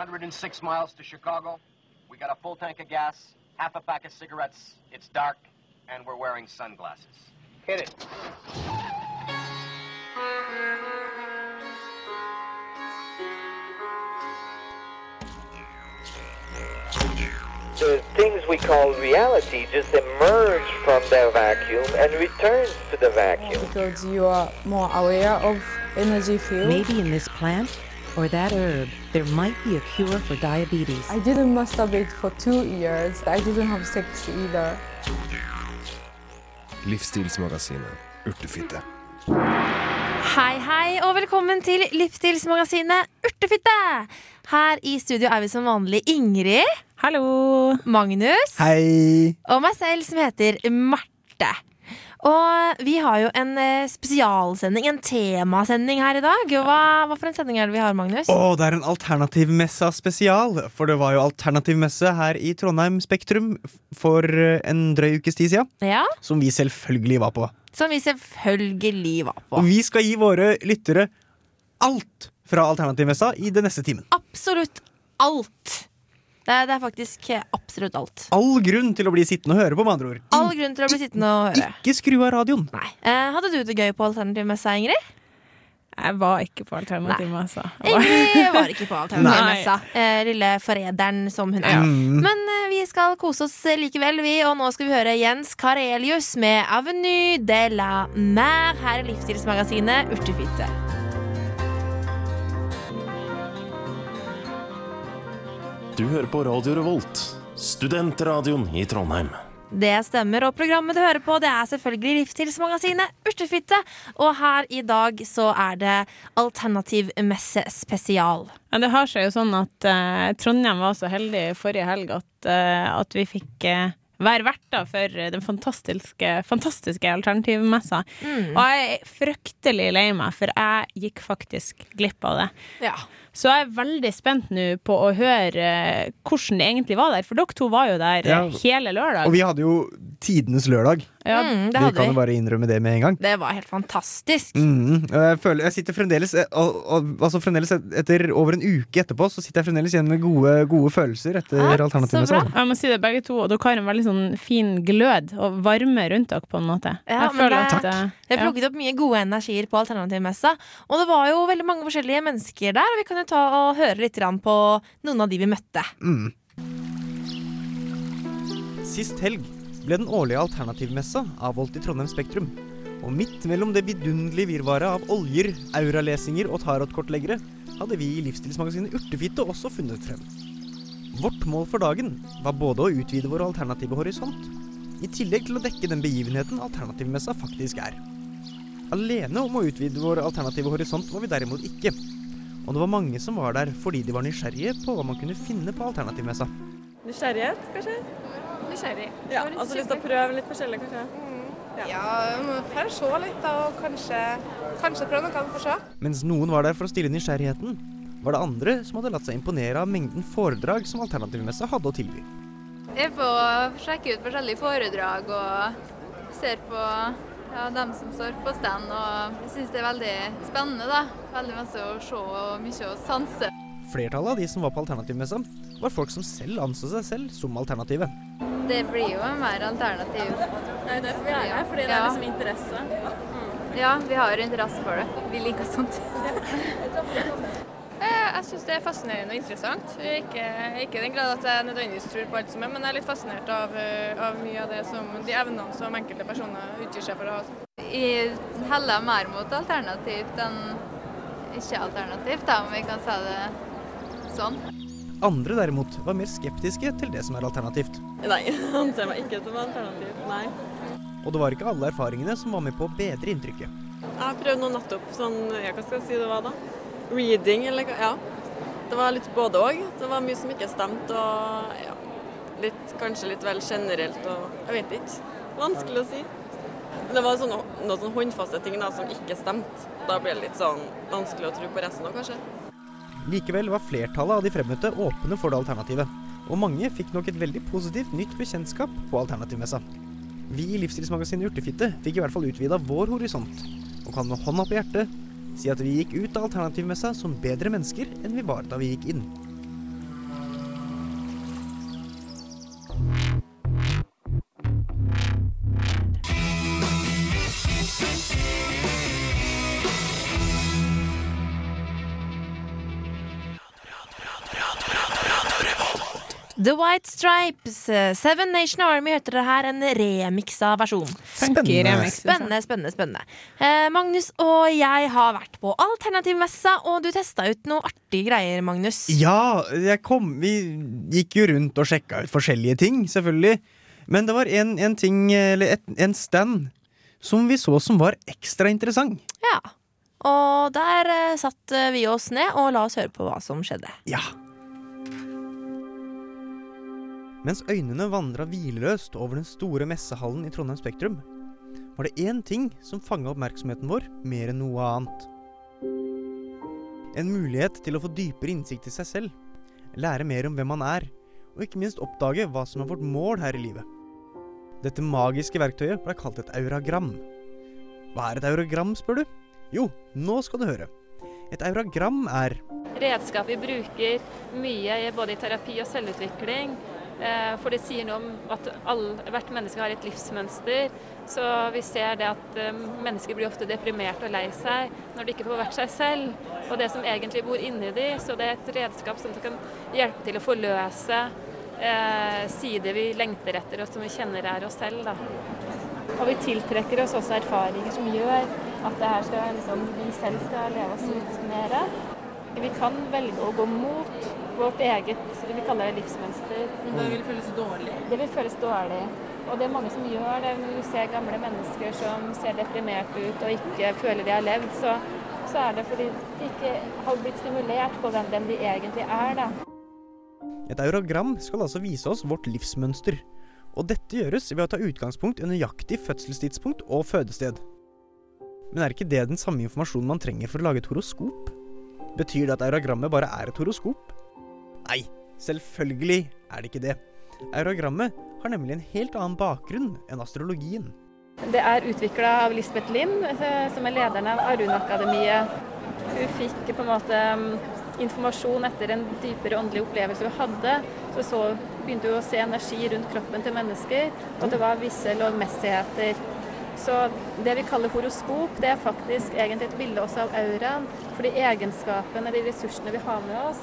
106 miles to Chicago. We got a full tank of gas, half a pack of cigarettes. It's dark, and we're wearing sunglasses. Hit it. the things we call reality just emerge from their vacuum and returns to the vacuum. because you are more aware of energy field. Maybe in this plant or that herb, there might be a cure for diabetes. I didn't masturbate for two years. I didn't have sex either. Livsstilsmagasinet Urtefitte. Hei, hei, og velkommen til Livsstilsmagasinet Urtefitte! Her i studio er vi som vanlig Ingrid. Hallo! Magnus. Hei! Og meg selv, som heter Marte. Og vi har jo en eh, spesialsending, en temasending her i dag. Hva, hva for en sending er det vi har, Magnus? Å, det er en alternativmessa spesial. For det var jo alternativmesse her i Trondheim Spektrum for eh, en drøy ukes tid siden. Ja, Som vi selvfølgelig var på. Som vi selvfølgelig var på. Og vi skal gi våre lyttere alt fra alternativmessa i den neste timen. Absolutt alt. Det er, det er faktisk eh, absolutt alt. All grunn til å bli sittende og høre på, med andre ord. All grunn til å bli sittende og høre. Ikke skru av radioen. Nei. Eh, hadde du det gøy på alternativmessa, Ingrid? Jeg var ikke på alternativmessa. Ingrid var ikke på alternativmessa. Eh, lille forræderen som hun er. Mm. Men eh, vi skal kose oss likevel, vi. Og nå skal vi høre Jens Karelius med 'Avenue de la Mer' her i Livsstilsmagasinet Urtefitte. Du hører på Radio Revolt, studentradioen i Trondheim. Det stemmer, og programmet du hører på, det er selvfølgelig Livsstilsmagasinet Urtefitte. Og her i dag så er det alternativmesse spesial. Men det har seg jo sånn at eh, Trondheim var så heldig forrige helg at, eh, at vi fikk eh, være verter for den fantastiske, fantastiske alternativmessa. Mm. Og jeg er fryktelig lei meg, for jeg gikk faktisk glipp av det. Ja. Så jeg er veldig spent nå på å høre eh, hvordan det egentlig var der. For dere to var jo der Ja. eh, hele lørdag. Og vi hadde jo tidenes lørdag. Ja, Mm, det Vi hadde kan jo bare innrømme det med en gang. Det var helt fantastisk. Mm, og jeg føler Jeg sitter fremdeles eh, og, og, Altså fremdeles Etter over en uke etterpå Så sitter jeg fremdeles igjen med gode, gode følelser etter Ja, alternativmessa. så bra. Jeg må si det, begge to, og dere har en veldig sånn fin glød og varme rundt dere på en måte. Ja, jeg føler det- at Takk. Vi har ja. plukket opp mye gode energier på alternativmessa. Og det var jo veldig mange forskjellige mennesker der, og vi kan jo ta og høre litt på noen av de vi møtte. Mm. Sist helg ble den årlige alternativmessa avholdt i Trondheim Spektrum. Og midt mellom det vidunderlige virvaret av oljer, auralesinger og tarotkortleggere hadde vi i livsstilsmagasinet Urtefitte også funnet frem. Vårt mål for dagen var både å utvide vår alternative horisont, i tillegg til å dekke den begivenheten alternativmessa faktisk er. Alene om å utvide vår alternative horisont var vi derimot ikke. Og det var mange som var der fordi de var nysgjerrige på hva man kunne finne på alternativmessa. Nysgjerrighet, kanskje? Nysgjerrig. Ja, altså lyst til å prøve litt forskjellig, kanskje? Ja, får se litt da, og kanskje, kanskje prøve noe annet for å se. Mens noen var der for å stille nysgjerrigheten, var det andre som hadde latt seg imponere av mengden foredrag som alternativmessa hadde å tilby. Jeg på å sjekke ut forskjellige foredrag og ser på ja, dem som står på stand. Og jeg syns det er veldig spennende. da. Veldig masse å se og mye å sanse. Flertallet av de som var på alternativmessa, var folk som selv anså seg selv som alternativet. Det blir jo mer alternativ. Det er derfor vi er her, fordi det er liksom interesse. Ja, vi har interesse for det. Vi liker sånt. Jeg syns det er fascinerende og interessant. Ikke, ikke i den grad at jeg nødvendigvis tror på alt som er, men jeg er litt fascinert av, eh, av mye av det som, de evnene som enkelte personer utgir seg for å ha. Jeg heller mer mot alternativt enn ikke alternativt, da, om vi kan si det sånn. Andre derimot var mer skeptiske til det som er alternativt. Nei, jeg anser meg ikke som alternativ. Nei. Og det var ikke alle erfaringene som var med på å bedre inntrykket. Jeg har prøvd noe nettopp sånn, ja, hva skal jeg si det var da? Reading, eller hva? Ja. Det var litt både òg. Det var mye som ikke stemte, og ja. Litt, kanskje litt vel generelt og Jeg vet ikke. Vanskelig å si. Men det var sånne, noen sånne håndfaste ting da, som ikke stemte. Da ble det litt sånn vanskelig å tro på resten òg, kanskje. Likevel var flertallet av de fremmøtte åpne for det alternativet. Og mange fikk nok et veldig positivt nytt bekjentskap på alternativmessa. Vi i Livsstilsmagasinet Urtefitte fikk i hvert fall utvida vår horisont, og kan med hånda på hjertet si at vi gikk ut av alternativmessa som bedre mennesker enn vi var da vi gikk inn. The White Stripes, Seven Nation Army, hørte dere her en remiksa versjon. Spennende. remix, liksom. Spennende, spennende. spennende eh, Magnus og jeg har vært på alternativmessa, og du testa ut noe artige greier, Magnus. Ja, jeg kom Vi gikk jo rundt og sjekka ut forskjellige ting, selvfølgelig. Men det var en, en ting, eller et, en stand, som vi så som var ekstra interessant. Ja. Og der eh, satt eh, vi oss ned og la oss høre på hva som skjedde. Ja. Mens øynene vandra hvileløst over den store messehallen i Trondheim Spektrum, var det én ting som fanga oppmerksomheten vår mer enn noe annet. En mulighet til å få dypere innsikt i seg selv, lære mer om hvem man er, og ikke minst oppdage hva som er vårt mål her i livet. Dette magiske verktøyet ble kalt et auragram. Hva er et auragram, spør du? Jo, nå skal du høre. Et auragram er redskap vi bruker mye både i terapi og selvutvikling. Eh, For det sier noe om at all, hvert menneske har et livsmønster. Så vi ser det at eh, mennesker blir ofte deprimert og lei seg når de ikke får vært seg selv. Og det som egentlig bor inni de. Så det er et redskap som kan hjelpe til å forløse eh, sider vi lengter etter og som vi kjenner er oss selv. Da. Og vi tiltrekker oss også erfaringer som gjør at det her skal, liksom, vi selv skal leve oss ut mer. Vi kan velge å gå mot vårt eget vi kaller det livsmønster. Det vil føles dårlig. Det vil føles dårlig. Og det er mange som gjør det. Når du ser gamle mennesker som ser deprimert ut og ikke føler de har levd, så, så er det fordi de ikke har blitt stimulert på hvem de egentlig er. da. Et eurogram skal altså vise oss vårt livsmønster. Og dette gjøres ved å ta utgangspunkt i nøyaktig fødselstidspunkt og fødested. Men er ikke det den samme informasjonen man trenger for å lage et horoskop? Betyr det at auragrammet bare er et horoskop? Nei, selvfølgelig er det ikke det. Auragrammet har nemlig en helt annen bakgrunn enn astrologien. Det er utvikla av Lisbeth Lind, eh, som er lederen av Arun-akademiet. Hun fikk på en måte mm, informasjon etter en dypere åndelig opplevelse hun hadde. Så, så begynte hun å se energi rundt kroppen til mennesker, og det var visse lovmessigheter. Så det vi kaller horoskop, det er faktisk egentlig et bilde også av auraen. For de egenskapene, de ressursene vi har med oss,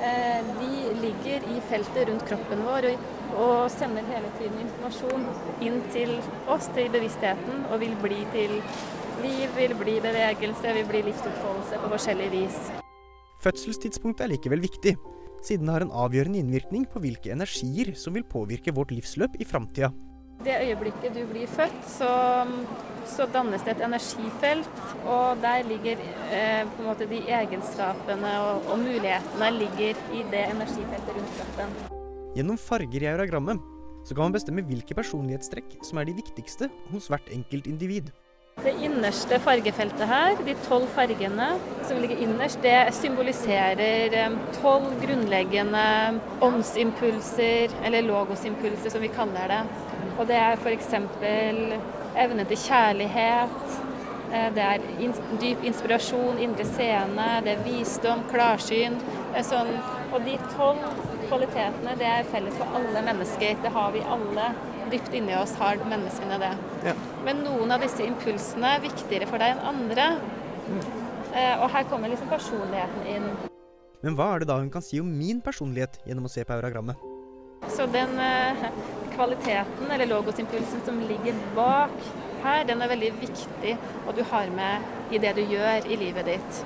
eh, de ligger i feltet rundt kroppen vår og, sender hele tiden informasjon inn til oss, til bevisstheten, og vil bli til liv, vil bli bevegelse, vil bli livsutfoldelse på forskjellig vis. Fødselstidspunktet er likevel viktig, siden det har en avgjørende innvirkning på hvilke energier som vil påvirke vårt livsløp i framtida. Det øyeblikket du blir født, så, så dannes det et energifelt, og der ligger eh, på en måte de egenskapene og, og mulighetene ligger i det energifeltet rundt kroppen. Gjennom farger i auragrammet så kan man bestemme hvilke personlighetstrekk som er de viktigste hos hvert enkelt individ. Det innerste fargefeltet her, de tolv fargene som ligger innerst, det symboliserer eh, tolv grunnleggende åndsimpulser, eller logosimpulser som vi kaller det. Og det er f.eks. evne til kjærlighet, eh, det er dyp inspirasjon, indre scene, det er visdom, klarsyn. Er sånn, og de tolv kvalitetene det er felles for alle mennesker. Det har vi alle. Dypt inni oss har menneskene det. Ja. Men noen av disse impulsene er viktigere for deg enn andre. Mm. og her kommer liksom personligheten inn. Men hva er det da hun kan si om min personlighet gjennom å se på auragrammet? Så den eh, kvaliteten, eller logosimpulsen som ligger bak her, den er veldig viktig, og du har med i det du gjør i livet ditt.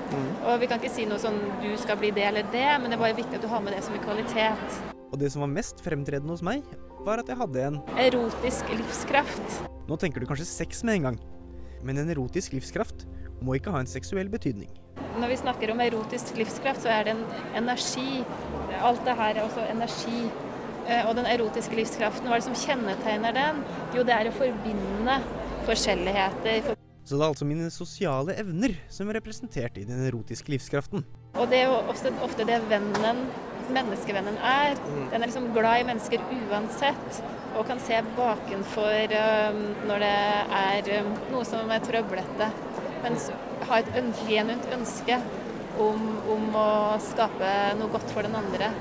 Og vi kan ikke si noe sånn du skal bli det eller det, men det er bare viktig at du har med det som en kvalitet. Og det som var mest fremtredende hos meg, var at jeg hadde en Erotisk livskraft. Nå tenker du kanskje sex med en gang. Men en erotisk livskraft må ikke ha en seksuell betydning. Når vi snakker om erotisk livskraft, så er det en energi. Alt det her er også energi. Eh, Og den erotiske livskraften, hva er det som kjennetegner den? Jo, det er å forbinde forskjelligheter. Så det er altså mine sosiale evner som er representert i den erotiske livskraften. Og det er jo ofte, ofte det vennen, menneskevennen er. Den er liksom glad i mennesker uansett, og kan se bakenfor um, når det er um, noe som er trøblete. Men ha et genuint ønske om, om å skape noe godt for den andre.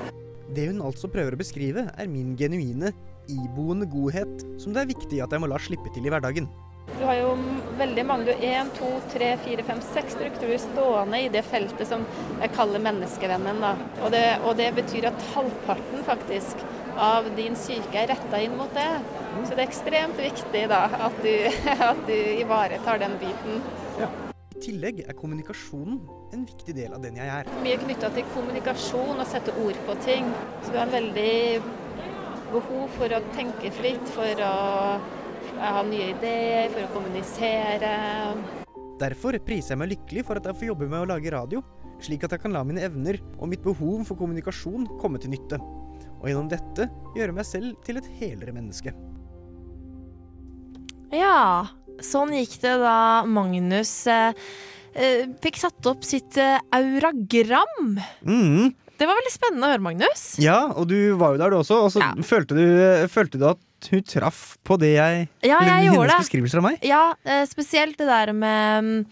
Det hun altså prøver å beskrive, er min genuine, iboende godhet, som det er viktig at jeg må la slippe til i hverdagen. Du har jo veldig mange. Du én, to, tre, fire, fem, seks strukturer stående i det feltet som jeg kaller menneskevennen. Da. Og, det, og det betyr at halvparten faktisk av din syke er retta inn mot det. Så det er ekstremt viktig da, at du, at du ivaretar den biten. I tillegg er kommunikasjonen en viktig del av den jeg er. Mye knytta til kommunikasjon og sette ord på ting. Så du har en veldig behov for å tenke fritt, for å ha nye ideer, for å kommunisere. Derfor priser jeg meg lykkelig for at jeg får jobbe med å lage radio, slik at jeg kan la mine evner og mitt behov for kommunikasjon komme til nytte. Og gjennom dette gjøre meg selv til et helere menneske. Ja, sånn gikk det da Magnus eh, eh, fikk satt opp sitt eh, auragram. Mm. Det var veldig spennende å høre, Magnus. Ja, og du var jo der du også, og så følte, du, følte du at hun traff på det jeg Ja, jeg gjorde det. beskrivelser av meg? Ja, eh, spesielt det der med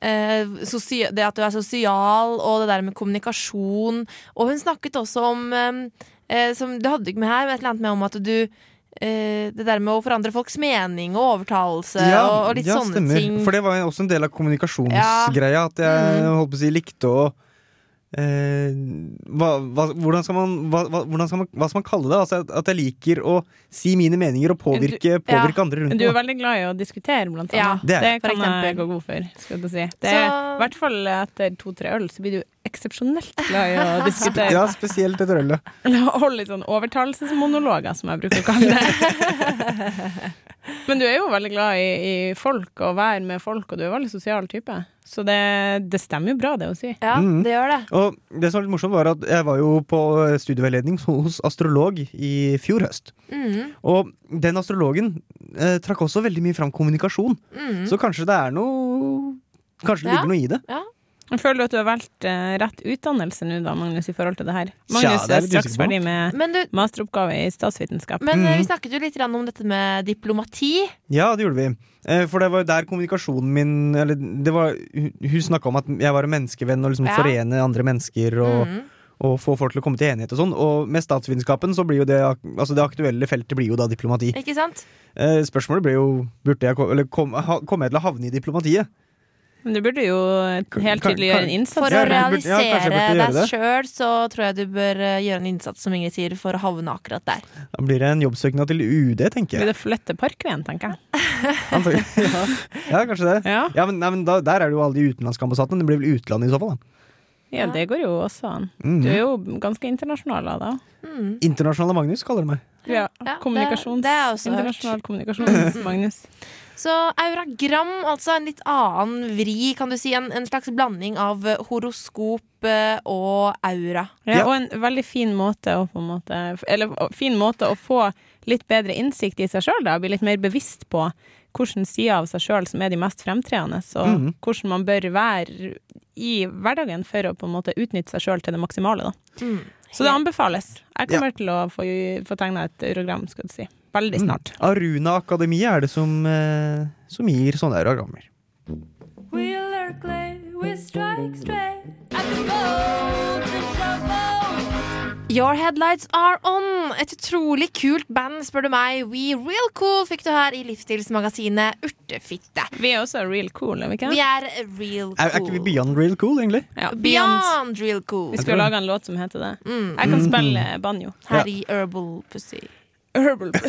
eh, det at du er sosial, og det der med kommunikasjon. Og hun snakket også om eh, eh, som Du hadde ikke med her, men et eller annet med om at du eh, Det der med å forandre folks mening og overtalelse og, og litt ja, sånne stemmer. ting. For det var også en del av kommunikasjonsgreia. At jeg Mm. holdt på å si likte å eh, hva, hva, hvordan, skal man, hva, hvordan skal man, hva skal man kalle det? Altså, at, at jeg liker å si mine meninger og påvirke, påvirke andre rundt Du er veldig glad i å diskutere, blant Ja, det det kan jeg gå god for. Skal du si. Det Så- I hvert fall etter to-tre øl så blir du eksepsjonelt glad i å diskutere. Ja, spesielt etter ølet. Og holde litt sånn overtalelsesmonologer, som jeg bruker å kalle det. Men du er jo veldig glad i, i folk og være med folk, og du er en veldig sosial type. Så det, det stemmer jo bra, det å si. Ja, Mm. det gjør det. Og det som var litt morsomt, var at jeg var jo på studieveiledning hos astrolog i fjor høst. Mm. Og den astrologen eh, trakk også veldig mye fram kommunikasjon. Mm. Så kanskje det er noe Kanskje det Ja. ligger noe i det. Ja. Jeg føler du at du har valgt eh, rett utdannelse nå, da, Magnus, i forhold til det her? Magnus ja, det er er straks ferdig med du, masteroppgave i statsvitenskap. men Mhm. vi snakket jo litt om dette med diplomati. Ja, det gjorde vi. Eh, For det var jo der kommunikasjonen min Eller det var Hun, snakka om at jeg var en menneskevenn og liksom Ja. forene andre mennesker og, mm. og få folk til å komme til enighet og sånn. Og med statsvitenskapen så blir jo det Altså det aktuelle feltet blir jo da diplomati. Ikke sant? Eh, Spørsmålet blir jo Burde jeg komme Eller kom, jeg til å havne i diplomatiet? Men du burde jo helt tydelig gjøre en innsats. For å Ja, ja, realisere deg det. sjøl, så tror jeg du bør eh, gjøre en innsats, som Ingrid sier, for å havne akkurat der. Da blir det en jobbsøknad til UD, tenker jeg. Blir det flytte Parkveien, tenker jeg. Ja. ja, kanskje det. Ja. men, nei, men da, Der er det jo alle de utenlandske ambassadene. Det blir vel utlandet i så fall. da Ja, det går jo også an. Mhm. Du er jo ganske internasjonal av deg. Mm. Internasjonale Magnus kaller du meg. Ja, Ja, kommunikasjons... det- det er også hørt. internasjonal kommunikasjons-Magnus. Så auragram, altså en litt annen vri, kan du si. En, en slags blanding av eh, horoskop eh, og aura. Ja, og en veldig fin måte å på en måte Eller fin måte å få litt bedre innsikt i seg sjøl, bli litt mer bevisst på hvilke sider av seg sjøl som er de mest fremtredende, og Mhm. hvordan man bør være i hverdagen for å på en måte utnytte seg sjøl til det maksimale. Da. Mm. Så det anbefales. Jeg kommer til å få, få tegna et eurogram, skal du si. Veldig snart. Mm. Aruna Akademiet er det som, eh, som gir sånne shovel. Your Headlights Are On. Et utrolig kult band, spør du meg. We Real Cool fikk du her i livsstilsmagasinet Urtefitte. Vi er også real cool, er vi ikke? Vi er real Er, er ikke vi beyond real cool, egentlig? Ja, Beyond real cool. Vi skal lage en låt som heter det. Mm. Jeg kan Mm. spille banjo. Her i Herbal Pussy. Herbal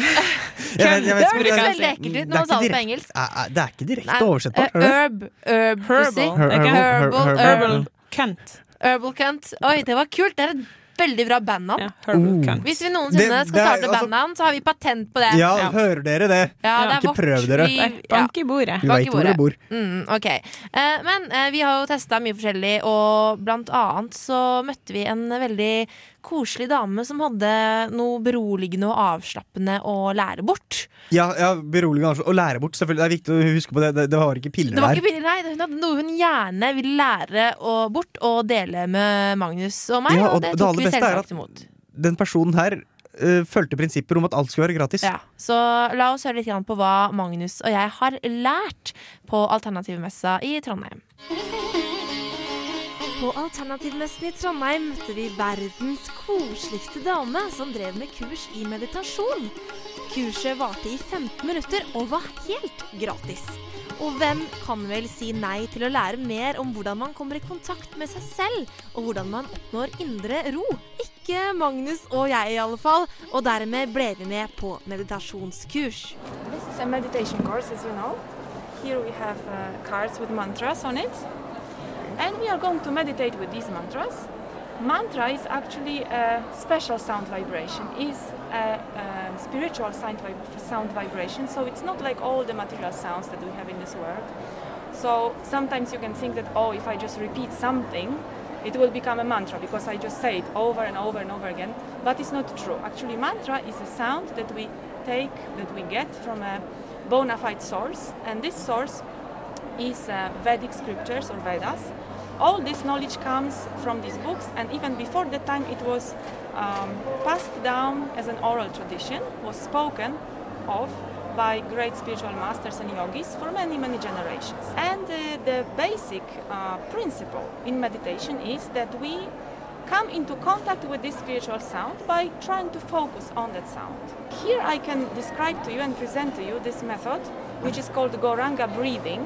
Jeg vet- jeg vet Det høres veldig ekkelt ut er når man sa ikke det på direkte- engelsk. Er- er- Det er ikke direkte oversettbart, Herb, herb. Herbal. Herbal- herbal, herbal. Cunt. Herbal Cunt. Oi, det var kult. Det er et veldig bra bandnavn. Ja, Oh. Hvis vi noensinne det skal starte altså- bandnavn, så har vi patent på det. Ja, hører dere det? Ja, det Ikke prøv dere. Vi- Bank i bordet. Du veit hvor dere bor. Mm, ok. Eh, men eh, vi har jo testa mye forskjellig, og blant annet så møtte vi en veldig koselig dame som hadde noe beroligende og avslappende å lære bort. Ja, ja beroligende og lære bort. Selvfølgelig, Det er viktig å huske på det. Det, det var ikke piller Det var der. ikke piller, nei. Hun hadde noe hun gjerne ville lære og bort og dele med Magnus og meg, Ja, og, og det det tok vi selvsagt imot. Den personen her uh, fulgte prinsipper om at alt skulle være gratis. Ja, så la oss høre litt på hva Magnus og jeg har lært på Alternativmessa i Trondheim. På Alternativmessen i Trondheim møtte vi verdens koseligste dame som drev med kurs i meditasjon. Kurset varte i 15 minutter og var helt gratis. Og hvem kan vel si nei til å lære mer om hvordan man kommer i kontakt med seg selv, og hvordan man oppnår indre ro? Ikke Magnus og jeg i alle fall. Og dermed ble vi med på meditasjonskurs. This is a meditation course, as you know. Here we have uh, cards with mantras on it. And we are going to meditate with these mantras. Mantra is actually a special sound vibration, is a, um, spiritual sound, vib- sound vibration. So it's not like all the material sounds that we have in this world. So sometimes you can think that, oh, if I just repeat something, it will become a mantra because I just say it over and over and over again. But it's not true. Actually, mantra is a sound that we take, that we get from a bona fide source, and this source is uh, Vedic scriptures or Vedas. All this knowledge comes from these books, and even before that time, it was um, passed down as an oral tradition, was spoken of by great spiritual masters and yogis for many, many generations. And uh, the basic uh, principle in meditation is that we come into contact with this spiritual sound by trying to focus on that sound. Here I can describe to you and present to you this method, which is called Goranga breathing.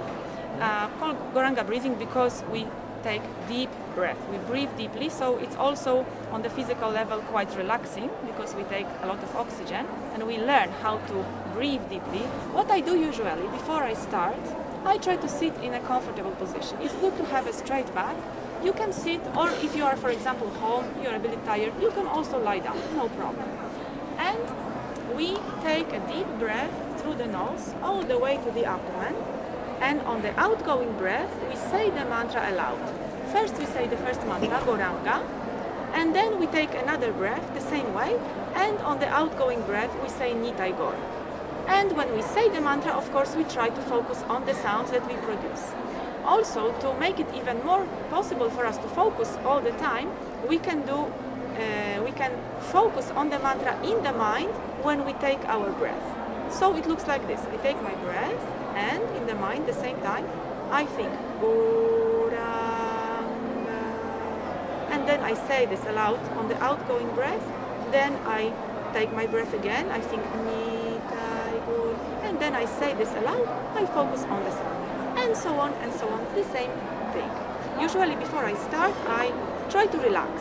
Uh, called Goranga breathing because we take deep breath. We breathe deeply, so it's also on the physical level quite relaxing because we take a lot of oxygen and we learn how to breathe deeply. What I do usually before I start, I try to sit in a comfortable position. It's good to have a straight back. You can sit, or if you are, for example, home, you're a bit tired, you can also lie down, no problem. And we take a deep breath through the nose all the way to the abdomen. And on the outgoing breath, we say the mantra aloud. First, we say the first mantra, Goranga, and then we take another breath the same way. And on the outgoing breath, we say Nitai Gor. And when we say the mantra, of course, we try to focus on the sounds that we produce. Also, to make it even more possible for us to focus all the time, we can do, uh, we can focus on the mantra in the mind when we take our breath. So it looks like this: I take my breath, and in the mind, the same time, I think Goranga, and then I say this aloud on the outgoing breath. Then I take my breath again. I think and then I say this aloud. I focus on the sound and so on and so on, the same thing. Usually before I start, I try to relax.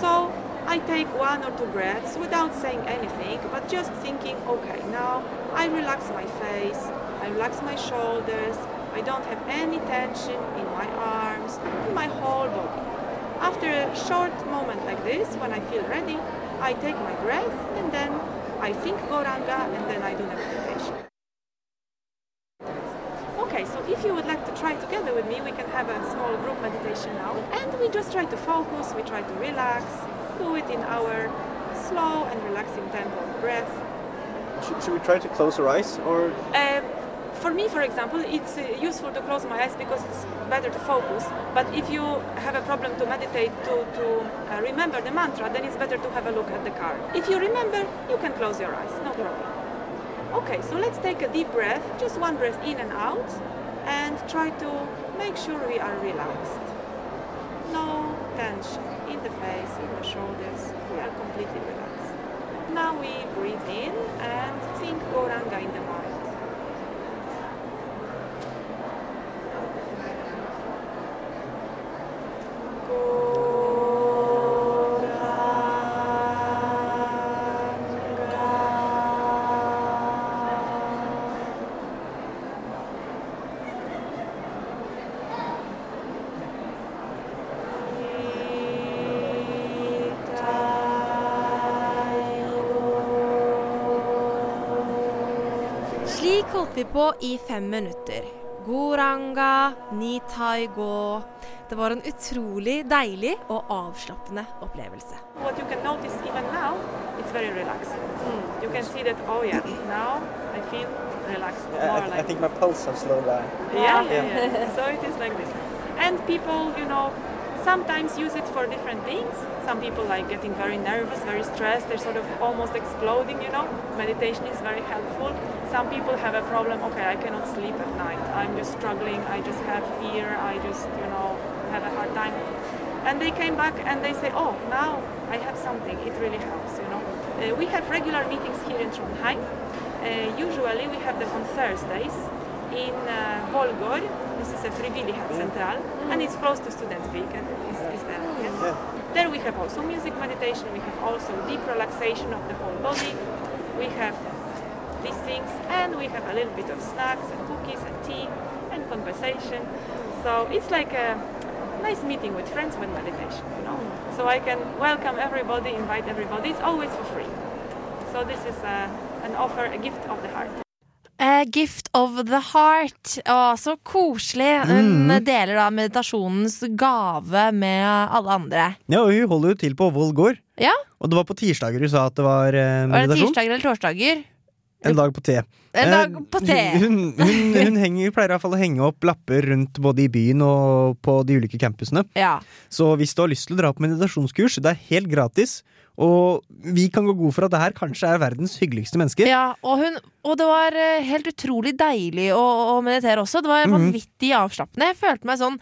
So I take one or two breaths without saying anything, but just thinking, okay, now I relax my face, I relax my shoulders, I don't have any tension in my arms, in my whole body. After a short moment like this, when I feel ready, I take my breath and then I think Goranga and then I do the meditation. Okay, so if you would like to try together with me, we can have a small group meditation now. And we just try to focus, we try to relax, do it in our slow and relaxing tempo of breath. Should, should we try to close our eyes or? Uh, for me, for example, it's uh, useful to close my eyes because it's better to focus. But if you have a problem to meditate, to, to uh, remember the mantra, then it's better to have a look at the card. If you remember, you can close your eyes, no problem. Okay, so let's take a deep breath, just one breath in and out, and try to make sure we are relaxed. No tension in the face, in the shoulders. We are completely relaxed. Now we breathe in and think Goranga in the mind. På i fem minutter. Goranga, Nitai Go. Det var en utrolig deilig og avslappende opplevelse. What you can notice even now, it's very relaxing. You can see that, oh yeah, now I feel relaxed. More I, like I think my pulse has slowed down. Yeah, yeah, yeah. so it is like this. And people, you know, sometimes use it for different things. Some people like getting very nervous, very stressed, they're sort of almost exploding, you know. Meditation is very helpful. Some people have a problem, okay, I cannot sleep at night. I'm just struggling, I just have fear, I just, you know, have a hard time. And they came back and they say, oh, now I have something, it really helps, you know. Uh, we have regular meetings here in Trondheim. Uh, usually we have them on Thursdays. in uh, Volgor. This is a frivillighetssentral, mm. and it's close to Studentby. and Is, is there? Yes. There we have also music meditation. We have also deep relaxation of the whole body. We have these things, and we have a little bit of snacks and cookies and tea and conversation. So it's like a nice meeting with friends with meditation, you know. So I can welcome everybody, invite everybody. It's always for free. So this is a, an offer, a gift of the heart. Gift of the heart. Å, så koselig. Hun Mm. deler da meditasjonens gave med alle andre. Ja, og hun holder jo til på Voll gård. Ja, Og det var på tirsdager du sa at det var eh, Var det tirsdager eller torsdager? En dag på te. En dag Eh, på T. Hun, hun, hun henger, pleier i hvert fall å henge opp lapper rundt både i byen og på de ulike campusene. Ja. Så hvis du har lyst til å dra på meditasjonskurs, det er helt gratis. Og vi kan gå god for at det her kanskje er verdens hyggeligste menneske. Ja, og, hun, og det var eh, helt utrolig deilig å, å meditere også. Det var Mhm. vanvittig avslappende. Jeg følte meg sånn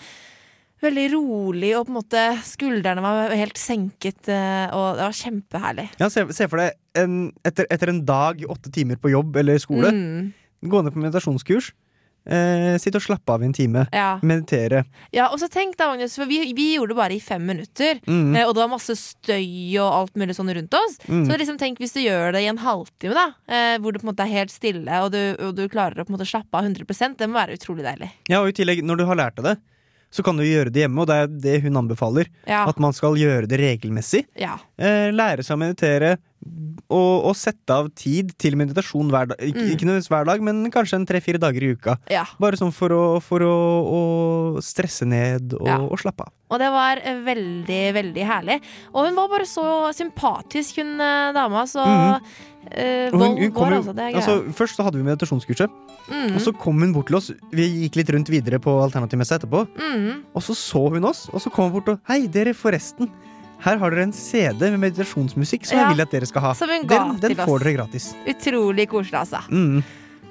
veldig rolig, og på en måte skuldrene var helt senket, eh, og det var kjempeherlig. Ja, se, se for deg en, etter, etter en dag, åtte timer på jobb eller skole, Mm. gå ned på meditasjonskurs. Eh, sitte og slappe av i en time. Ja. Meditere. Ja, og så tenk da, Magnus, for vi, vi gjorde det bare i fem minutter, Mm. eh, og det var masse støy og alt mulig sånn rundt oss. Mm. Så liksom tenk hvis du gjør det i en halvtime, da, eh, hvor det på en måte er helt stille, og du, og du klarer å på en måte slappe av 100 det må være utrolig deilig. Ja, og i tillegg, når du har lært deg det, så kan du gjøre det hjemme, og det er det hun anbefaler. Ja. At man skal gjøre det regelmessig. Ja. Eh, lære seg å meditere, og, og sette av tid til meditasjon hver dag. Ikke, Mm. ikke nødvendigvis hver dag, men kanskje en tre-fire dager i uka. Ja. Bare sånn for å, for å, å stresse ned og, Ja. og slappe av. Og det var veldig, veldig herlig. Og hun var bare så sympatisk, hun eh, dama, så mm. Uh, hun- hun går, altså. Det altså, først så hadde vi meditasjonskurset, mm. og så kom hun bort til oss. Vi gikk litt rundt videre på alternativmessa etterpå. mm. Og så så hun oss, og så kom hun bort og Hei, dere, forresten. Her har dere en CD med meditasjonsmusikk som Ja, jeg vil at dere skal ha. Den, den får dere gratis. Utrolig koselig, altså. Mm.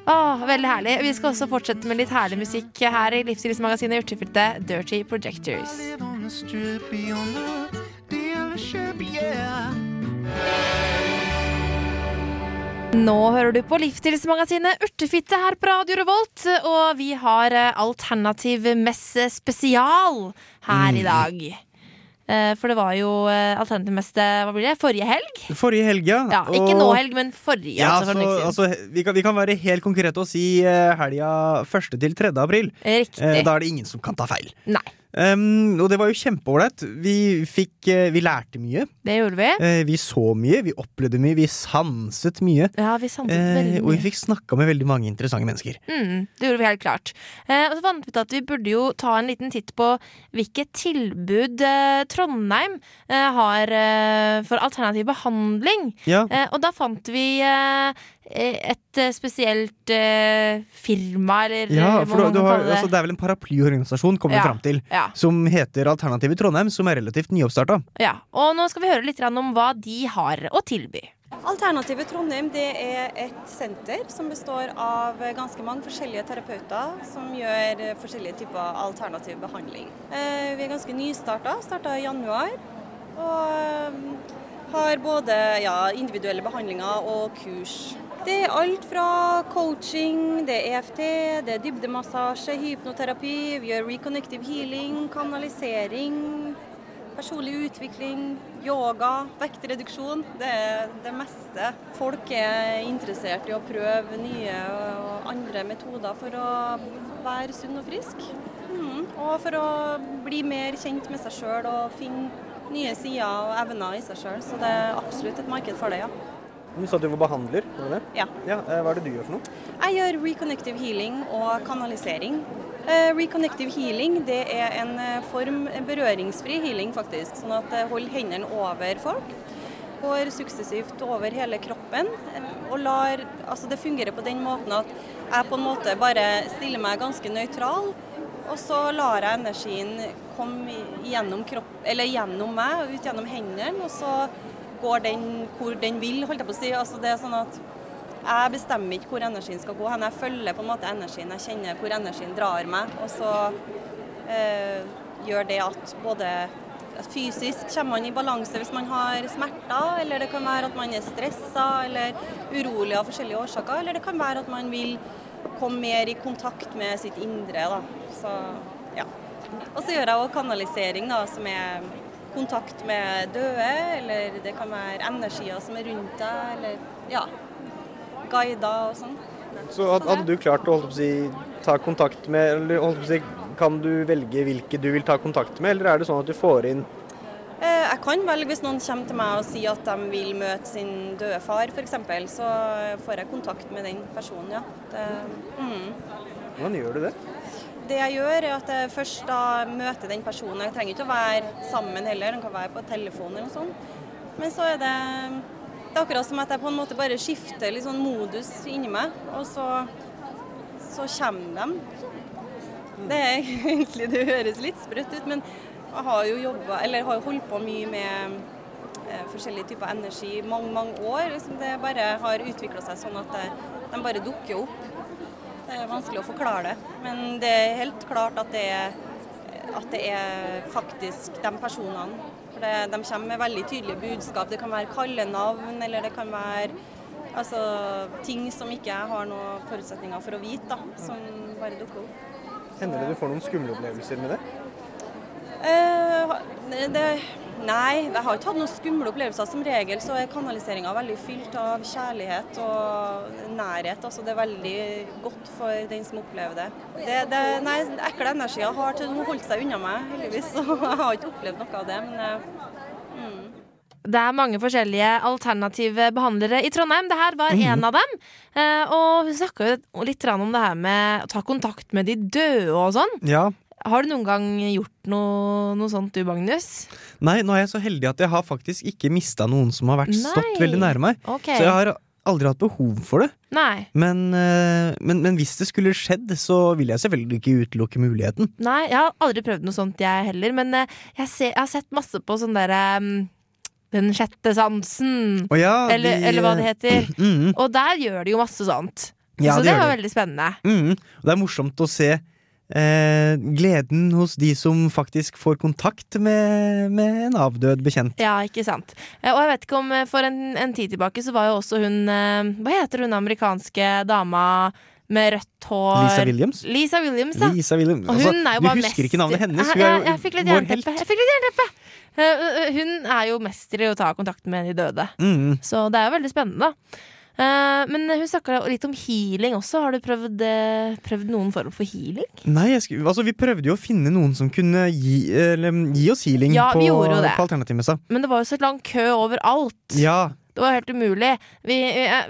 Åh, veldig herlig. Vi skal også fortsette med litt herlig musikk her i Livsstilsmagasinet Urtefilter, Dirty Projectors. Nå hører du på Livsstilsmagasinet Urtefitte her på Radio Revolt, og vi har eh, alternativ messe spesial her i Mm. dag. Eh, For det var jo eh, alternativ hva blir det, forrige helg? Forrige helg, ja. Ja, ikke og- nå helg, men forrige. Ja, altså, for så, altså, vi, kan, vi kan være helt konkrete og si eh, helga 1. til 3. april. Riktig. Eh, da er det ingen som kan ta feil. Nei. Um, og det var jo kjempeålreit. Vi fikk uh, Vi lærte mye. Det gjorde vi. Uh, vi så mye, vi opplevde mye, vi sanset mye. Ja, vi sanset Eh, veldig og vi fikk snakka med veldig mange interessante mennesker. Mm, det gjorde vi helt klart. Og så fant vi ut at vi burde jo ta en liten titt på hvilke tilbud Trondheim har for alternativ behandling. Ja. Og da fant vi et eh, spesielt uh, firma, eller Ja, eh, for du, du har, det. altså, det er vel en paraplyorganisasjon kommer vi fram til, ja. som heter Alternativet Trondheim, som er relativt nyoppstarta. Ja, og nå skal vi høre litt om hva de har å tilby. Alternativet Trondheim det er et senter som består av ganske mange forskjellige terapeuter som gjør forskjellige typer alternativ behandling. Eh, Vi er ganske nystarta, starta i januar. Og eh, har både ja, individuelle behandlinger og kurs. Det er alt fra coaching, det er EFT, det er dybdemassasje, hypnoterapi, vi gjør reconnective healing, kanalisering, personlig utvikling, yoga, vektreduksjon. Det er det meste. Folk er interessert i å prøve nye og andre metoder for å være sunn og frisk. Mm. Og for å bli mer kjent med seg sjøl og finne nye sider og evner i seg sjøl. Så det er absolutt et marked for det, ja. Du sa at du var behandler? var det det? Ja. ja. Hva er det du gjør for noe? Jeg gjør reconnective healing og kanalisering. Eh, reconnective healing det er en eh, form berøringsfri healing, faktisk. Sånn at det holder hendene over folk. Går suksessivt over hele kroppen. eh, Og lar, altså det fungerer på den måten at jeg på en måte bare stiller meg ganske nøytral. Og så lar jeg energien komme gjennom, kropp, eller gjennom meg, og ut gjennom hendene. Og så går den hvor den vil, holdt jeg på å si. Altså det er sånn at jeg bestemmer ikke hvor energien skal gå hen. Jeg følger på en måte energien. Jeg kjenner hvor energien drar meg. Og så eh, gjør det at både fysisk kommer man i balanse hvis man har smerter, eller det kan være at man er stressa eller urolig av forskjellige årsaker, eller det kan være at man vil komme mer i kontakt med sitt indre. Da. Så, ja. Og så gjør jeg òg kanalisering, da, som er kontakt med døde, eller det kan være energier som er rundt deg, eller ja, guider og sånn. Så hadde du klart å, å si, ta kontakt med eller holdt på å si, Kan du velge hvilke du vil ta kontakt med, eller er det sånn at du får inn Eh, Jeg kan velge hvis noen kommer til meg og sier at de vil møte sin døde far f.eks., så får jeg kontakt med den personen, ja. Det, mm. Hvordan gjør du det? Det jeg gjør, er at jeg først da møter den personen. Jeg trenger ikke å være sammen heller, den kan være på telefon eller noe sånt. Men så er det det er akkurat som at jeg på en måte bare skifter litt sånn modus inni meg, og så, så kommer de. Det er egentlig, det høres litt sprøtt ut, men jeg har jo jobba, eller har jo holdt på mye med eh, forskjellige typer energi i mange, mange år. Liksom det bare har utvikla seg sånn at det, de bare dukker opp. Det er vanskelig å forklare det. Men det er helt klart at det er, at det er faktisk de personene. For det, de kommer med veldig tydelige budskap. Det kan være kallenavn, eller det kan være altså, ting som ikke jeg har noen forutsetninger for å vite, da, som bare dukker opp. Hender det du får noen skumle opplevelser med det? Eh, det, nei, jeg har ikke hatt noen skumle opplevelser. Som regel så er kanaliseringa veldig fylt av kjærlighet og nærhet. Altså det er veldig godt for den som opplever det. det, det nei, ekle energier har til nå holdt seg unna meg, heldigvis. Så jeg har ikke opplevd noe av det. Men eh, mm. Det er mange forskjellige alternative behandlere i Trondheim. Det her var Mhm. en av dem. Eh, og hun snakka jo litt om det her med å ta kontakt med de døde og sånn. Ja. Har du noen gang gjort noe, noe sånt du, Magnus? Nei, nå er jeg så heldig at jeg har faktisk ikke mista noen som har vært stått veldig nær meg. Okay. Så jeg har aldri hatt behov for det. Nei. Men, eh, men, men hvis det skulle skjedd, så vil jeg selvfølgelig ikke utelukke muligheten. Nei, jeg har aldri prøvd noe sånt, jeg heller. Men eh, jeg, ser, jeg har sett masse på sånn derre um, Den sjette sansen. oh ja, eller, de- eller hva det heter. Mhm. Og der gjør de jo masse sånt. Ja, så det det var de. veldig spennende. Mm, Og det er morsomt å se eh, gleden hos de som faktisk får kontakt med, med en avdød bekjent. Ja, ikke sant. Eh, Og jeg vet ikke om eh, For en, en tid tilbake så var jo også hun eh, Hva heter hun amerikanske dama med rødt hår? Lisa Williams? Lisa Williams, ja. Lisa Williams. Og Altså, hun er jo du husker husker ikke navnet hennes, hun er jo jeg, fikk litt jernteppe. Hun er jo mester i å ta kontakt med de døde. Mm. Så det er jo veldig spennende, da. Eh, Men hun snakka litt om healing også. Har du prøvd, eh, prøvd noen form for healing? Nei, skulle, altså, vi prøvde jo å finne noen som kunne gi, eller, gi oss healing Ja, på, på Alternativmessa. Men det var jo så lang kø overalt. Ja. Det var helt umulig. Vi,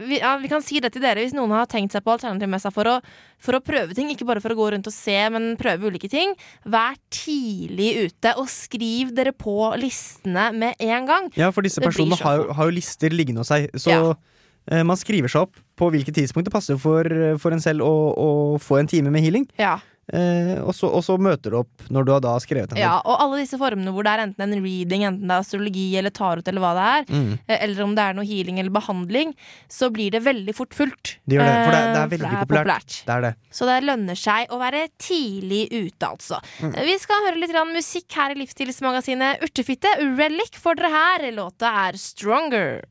vi, ja, vi kan si det til dere hvis noen har tenkt seg på alternativmessa for å, for å prøve ting. Ikke bare for å gå rundt og se, men prøve ulike ting. Vær tidlig ute, og skriv dere på listene med en gang. Ja, for disse personene har, har jo lister liggende hos seg. Så eh, man skriver seg opp på hvilket tidspunkt det passer for, for en selv å, å få en time med healing. Ja. Eh, og, så, og så møter du opp når du har da skrevet en Ja, og alle disse formene hvor det er enten en reading, enten det er astrologi eller tarot eller hva det er, Mm. eh, eller om det er noe healing eller behandling, så blir det veldig fort fullt. Det gjør det, for det, det Eh, er veldig populært. Det er det. Så det lønner seg å være tidlig ute, altså. Mm. Vi skal høre litt musikk her i Livsstilsmagasinet Urtefitte. Relic får dere her. Låta er Stronger.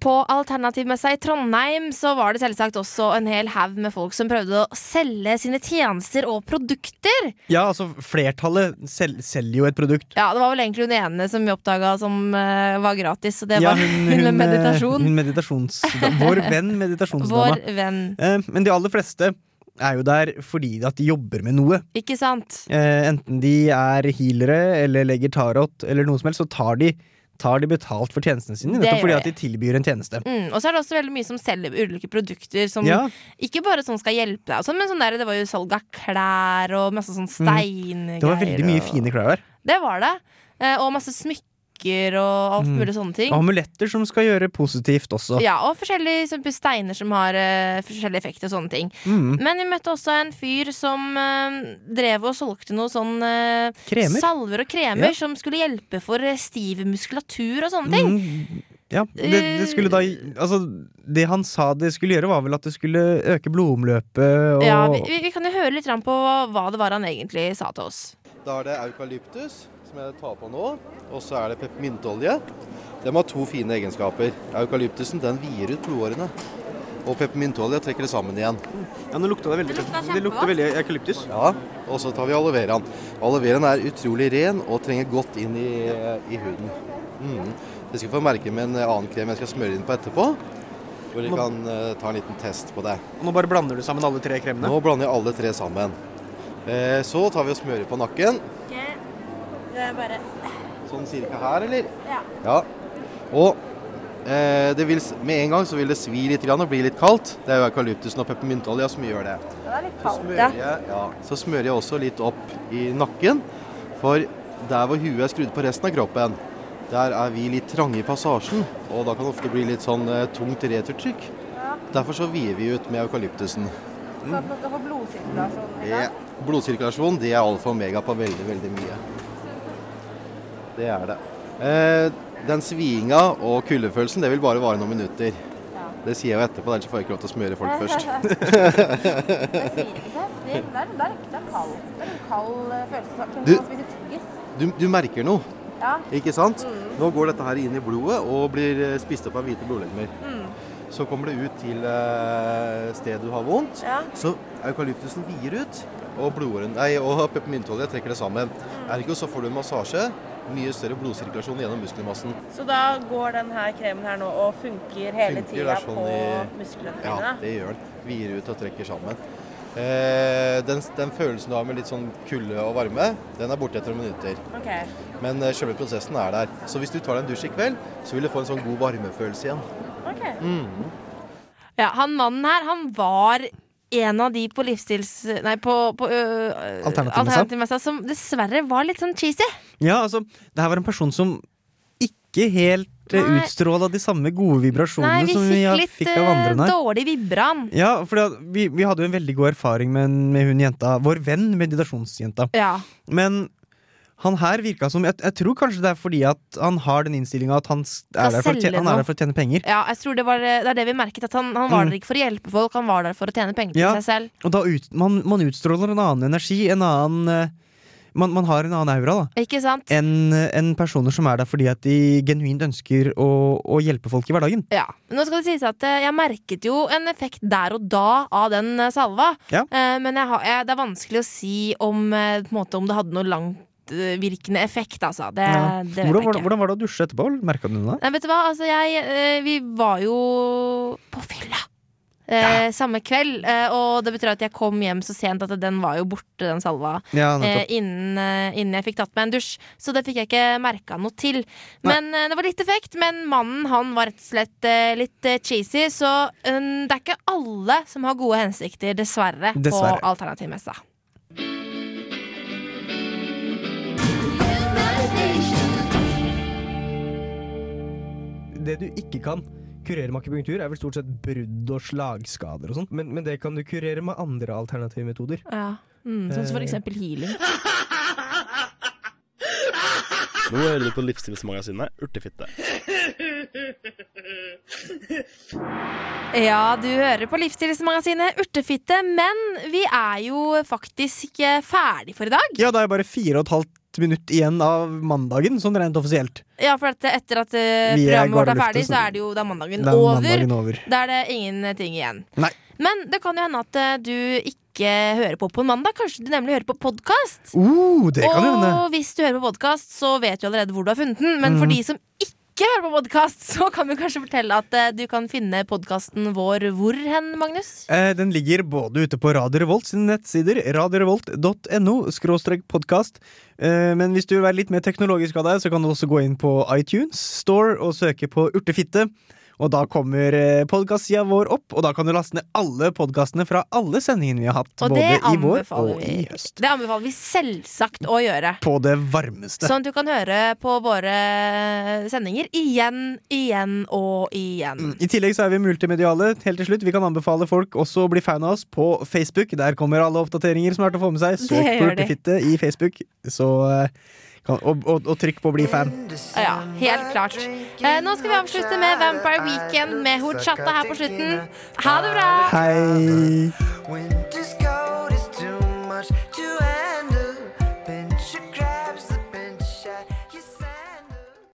På Alternativmessa i Trondheim så var det selvsagt også en hel haug med folk som prøvde å selge sine tjenester og produkter. Ja, altså flertallet sel selger jo et produkt. Ja, Det var vel egentlig hun ene som vi oppdaga som uh, var gratis, og det Ja, var hun- hun, hun, eh, meditasjon. Hun meditasjons... Vår venn meditasjonsdama. Vår venn. Eh, men de aller fleste er jo der fordi at de jobber med noe. Ikke sant? Eh, enten de er healere eller legger tarot eller noe som helst, så tar de, tar de betalt for tjenestene sine. Nettopp fordi at de tilbyr en tjeneste. Mm, og så er det også veldig mye som selger ulike produkter som Ja. ikke bare sånn skal hjelpe deg, sånn, men sånn der, det var jo salg av klær og masse sånn Mm. Det var veldig mye og- fine klær der. Det var det. Eh, og masse smykker og alt Mm. mulig sånne ting. Og amuletter som skal gjøre positivt også. Ja, og forskjellige eksempel steiner som har uh, forskjellige effekter og sånne ting. Mm. Men vi møtte også en fyr som uh, drev og solgte noe sånn uh, Kremer. salver og kremer Ja. som skulle hjelpe for eh, stiv muskulatur og sånne ting. Mm, ja, det, det skulle da Altså, det han sa det skulle gjøre, var vel at det skulle øke blodomløpet og Ja, vi, vi, kan jo høre litt på hva det var han egentlig sa til oss. Da er det eukalyptus, som jeg tar på nå. Og så er det peppermynteolje. De har to fine egenskaper. Eukalyptusen den vier ut blodårene. Og peppermynteolje trekker det sammen igjen. Ja, nå lukta det veldig Det lukter, Det lukter veldig eukalyptus. Ja, og så tar vi aloe veraen. Aloe veraen er utrolig ren og trenger godt inn i, i huden. Mm. Det skal få merke med en annen krem jeg skal smøre inn på etterpå. Hvor vi kan uh, ta en liten test på det. Og nå bare blander du sammen alle tre kremene. Nå blander jeg alle tre sammen. Eh, så tar vi og smører på nakken. Det er bare Sånn cirka her, eller? Ja. Ja. Og eh, det vil, med en gang så vil det svi litt grann og bli litt kaldt. Det er jo eukalyptusen og peppermynteolja som gjør det. Det er litt kaldt, smører, jeg, ja, så smører jeg også litt opp i nakken. For der hvor huet er skrudd på resten av kroppen, der er vi litt trange i passasjen. Og da kan det ofte bli litt sånn eh, tungt returtrykk. Derfor så vier vi ut med eukalyptusen. Så at man skal få blodsirkulasjon. Det, blodsirkulasjon det er alfa og omega på veldig, veldig mye. Det er det. Eh, den svinga og kuldefølelsen det vil bare vare noen minutter. Det sier jeg jo etterpå, ellers får jeg ikke lov til å smøre folk først. Det er, en kald eh, følelse. Du- du, du merker noe, Ja. ikke sant? Mm. Nå går dette her inn i blodet og blir eh, spist opp av hvite blodlegemer. Mm. Så kommer det ut til eh, stedet du har vondt. Ja. Så eukalyptusen vier ut, og, blodåren- nei, og peppermyntolje trekker det sammen. Mm. Ergo så får du en massasje, mye større blodsirkulasjon gjennom muskelmassen. Så da går denne kremen her nå og funker hele Funker, tida sånn på i- musklene Ja, det gjør den. Vier ut og trekker sammen. Eh, den, den følelsen du har med litt sånn kulde og varme, den er borte etter noen minutter. Ok. Men eh, selve prosessen er der. Så hvis du tar deg en dusj i kveld, så vil du få en sånn god varmefølelse igjen. Ok. Mm. Ja, han mannen her, han var en av de på livsstils... Nei, på, på øh, Alternativmessa. som dessverre var litt sånn cheesy. Ja, altså, det her var en person som ikke helt Nei. utstråla de samme gode vibrasjonene Nei, vi som vi fikk fikk av andre Nei, dårlig vibran. Ja, for vi, vi hadde jo en veldig god erfaring med, med hun jenta, vår venn meditasjonsjenta. Ja. Men han her virka som jeg, jeg tror kanskje det er fordi at han har den innstillinga at han, er der, for tjene, han er der for å tjene penger. Ja, jeg tror det, var, det er det vi merket. At han, han var Mm. der ikke for å hjelpe folk, han var der for å tjene penger til Ja, seg selv. og da ut, man, man utstråler en annen energi, en annen eh, man, man har en annen aura, da. Ikke sant? Enn en personer som er der fordi at de genuint ønsker å, å hjelpe folk i hverdagen. Ja. Nå skal det sies at eh, jeg merket jo en effekt der og da av den eh, salva. Ja. Eh, Men jeg har, jeg, det er vanskelig å si om, eh, på måte, om det hadde noe langtvirkende effekt, altså. Det, Ja. det vet hvordan, jeg ikke. hvordan var det å dusje etterpå? Merka du da? Nei, vet du hva, altså jeg eh, Vi var jo på fylla. Eh, Samme kveld, eh, og det betyr at jeg kom hjem så sent at den var jo borte, den salva. Ja, eh, innen, eh, innen jeg fikk tatt meg en dusj. Så det fikk jeg ikke merka noe til. Men eh, Det var litt effekt, men mannen han var rett og slett eh, litt eh, cheesy. Så eh, det er ikke alle som har gode hensikter, dessverre, Dessverre. på alternativmessa. Det du ikke kan kurere med akupunktur, er vel stort sett brudd og slagskader og sånt. Men, men det kan du kurere med andre alternative metoder. Ja. Mm, sånn som for Eh. eksempel healing. Nå hører du på Livsstilsmagasinet Urtefitte. Ja, du hører på Livsstilsmagasinet Urtefitte, men vi er jo faktisk eh, ferdig for i dag. Ja, det er bare fire og et halvt minutt igjen av mandagen, sånn rent offisielt. Ja, for at etter at uh, programmet vårt er ferdig, så er det jo da mandagen, det er over. mandagen over. Da er det ingenting igjen. Nei. Men det kan jo hende at uh, du ikke hører på på en mandag. Kanskje du nemlig hører på podkast. Uh, det kan hende. Og hvis du hører på podkast, så vet du allerede hvor du har funnet den. Men for Mhm. de som ikke hører på podkast, så kan vi kanskje fortelle at eh, du kan finne podkasten vår hvor hen, Magnus? Eh, Den ligger både ute på Radio Revolt sine nettsider, radiorevolt.no, skråstrek podkast. Eh, Men hvis du vil være litt mer teknologisk av deg, så kan du også gå inn på iTunes Store og søke på Urtefitte. Og da kommer podkastsida vår opp, og da kan du laste ned alle podkastene fra alle sendingene vi har hatt, Og både i vår og og i vi. høst. Det anbefaler vi selvsagt å gjøre. På det varmeste. Sånn at du kan høre på våre sendinger igjen, igjen og igjen. I tillegg så er vi multimediale. Helt til slutt, Vi kan anbefale folk også å bli fan av oss på Facebook. Der kommer alle oppdateringer som er til å få med seg. Søk på. Urtefitte i Facebook, så, eh, kan, og, og, og trykk på å bli fan. Ja, helt klart. Eh, nå skal vi avslutte med Vampire Weekend med Horchata her på slutten. Ha det bra! Hei!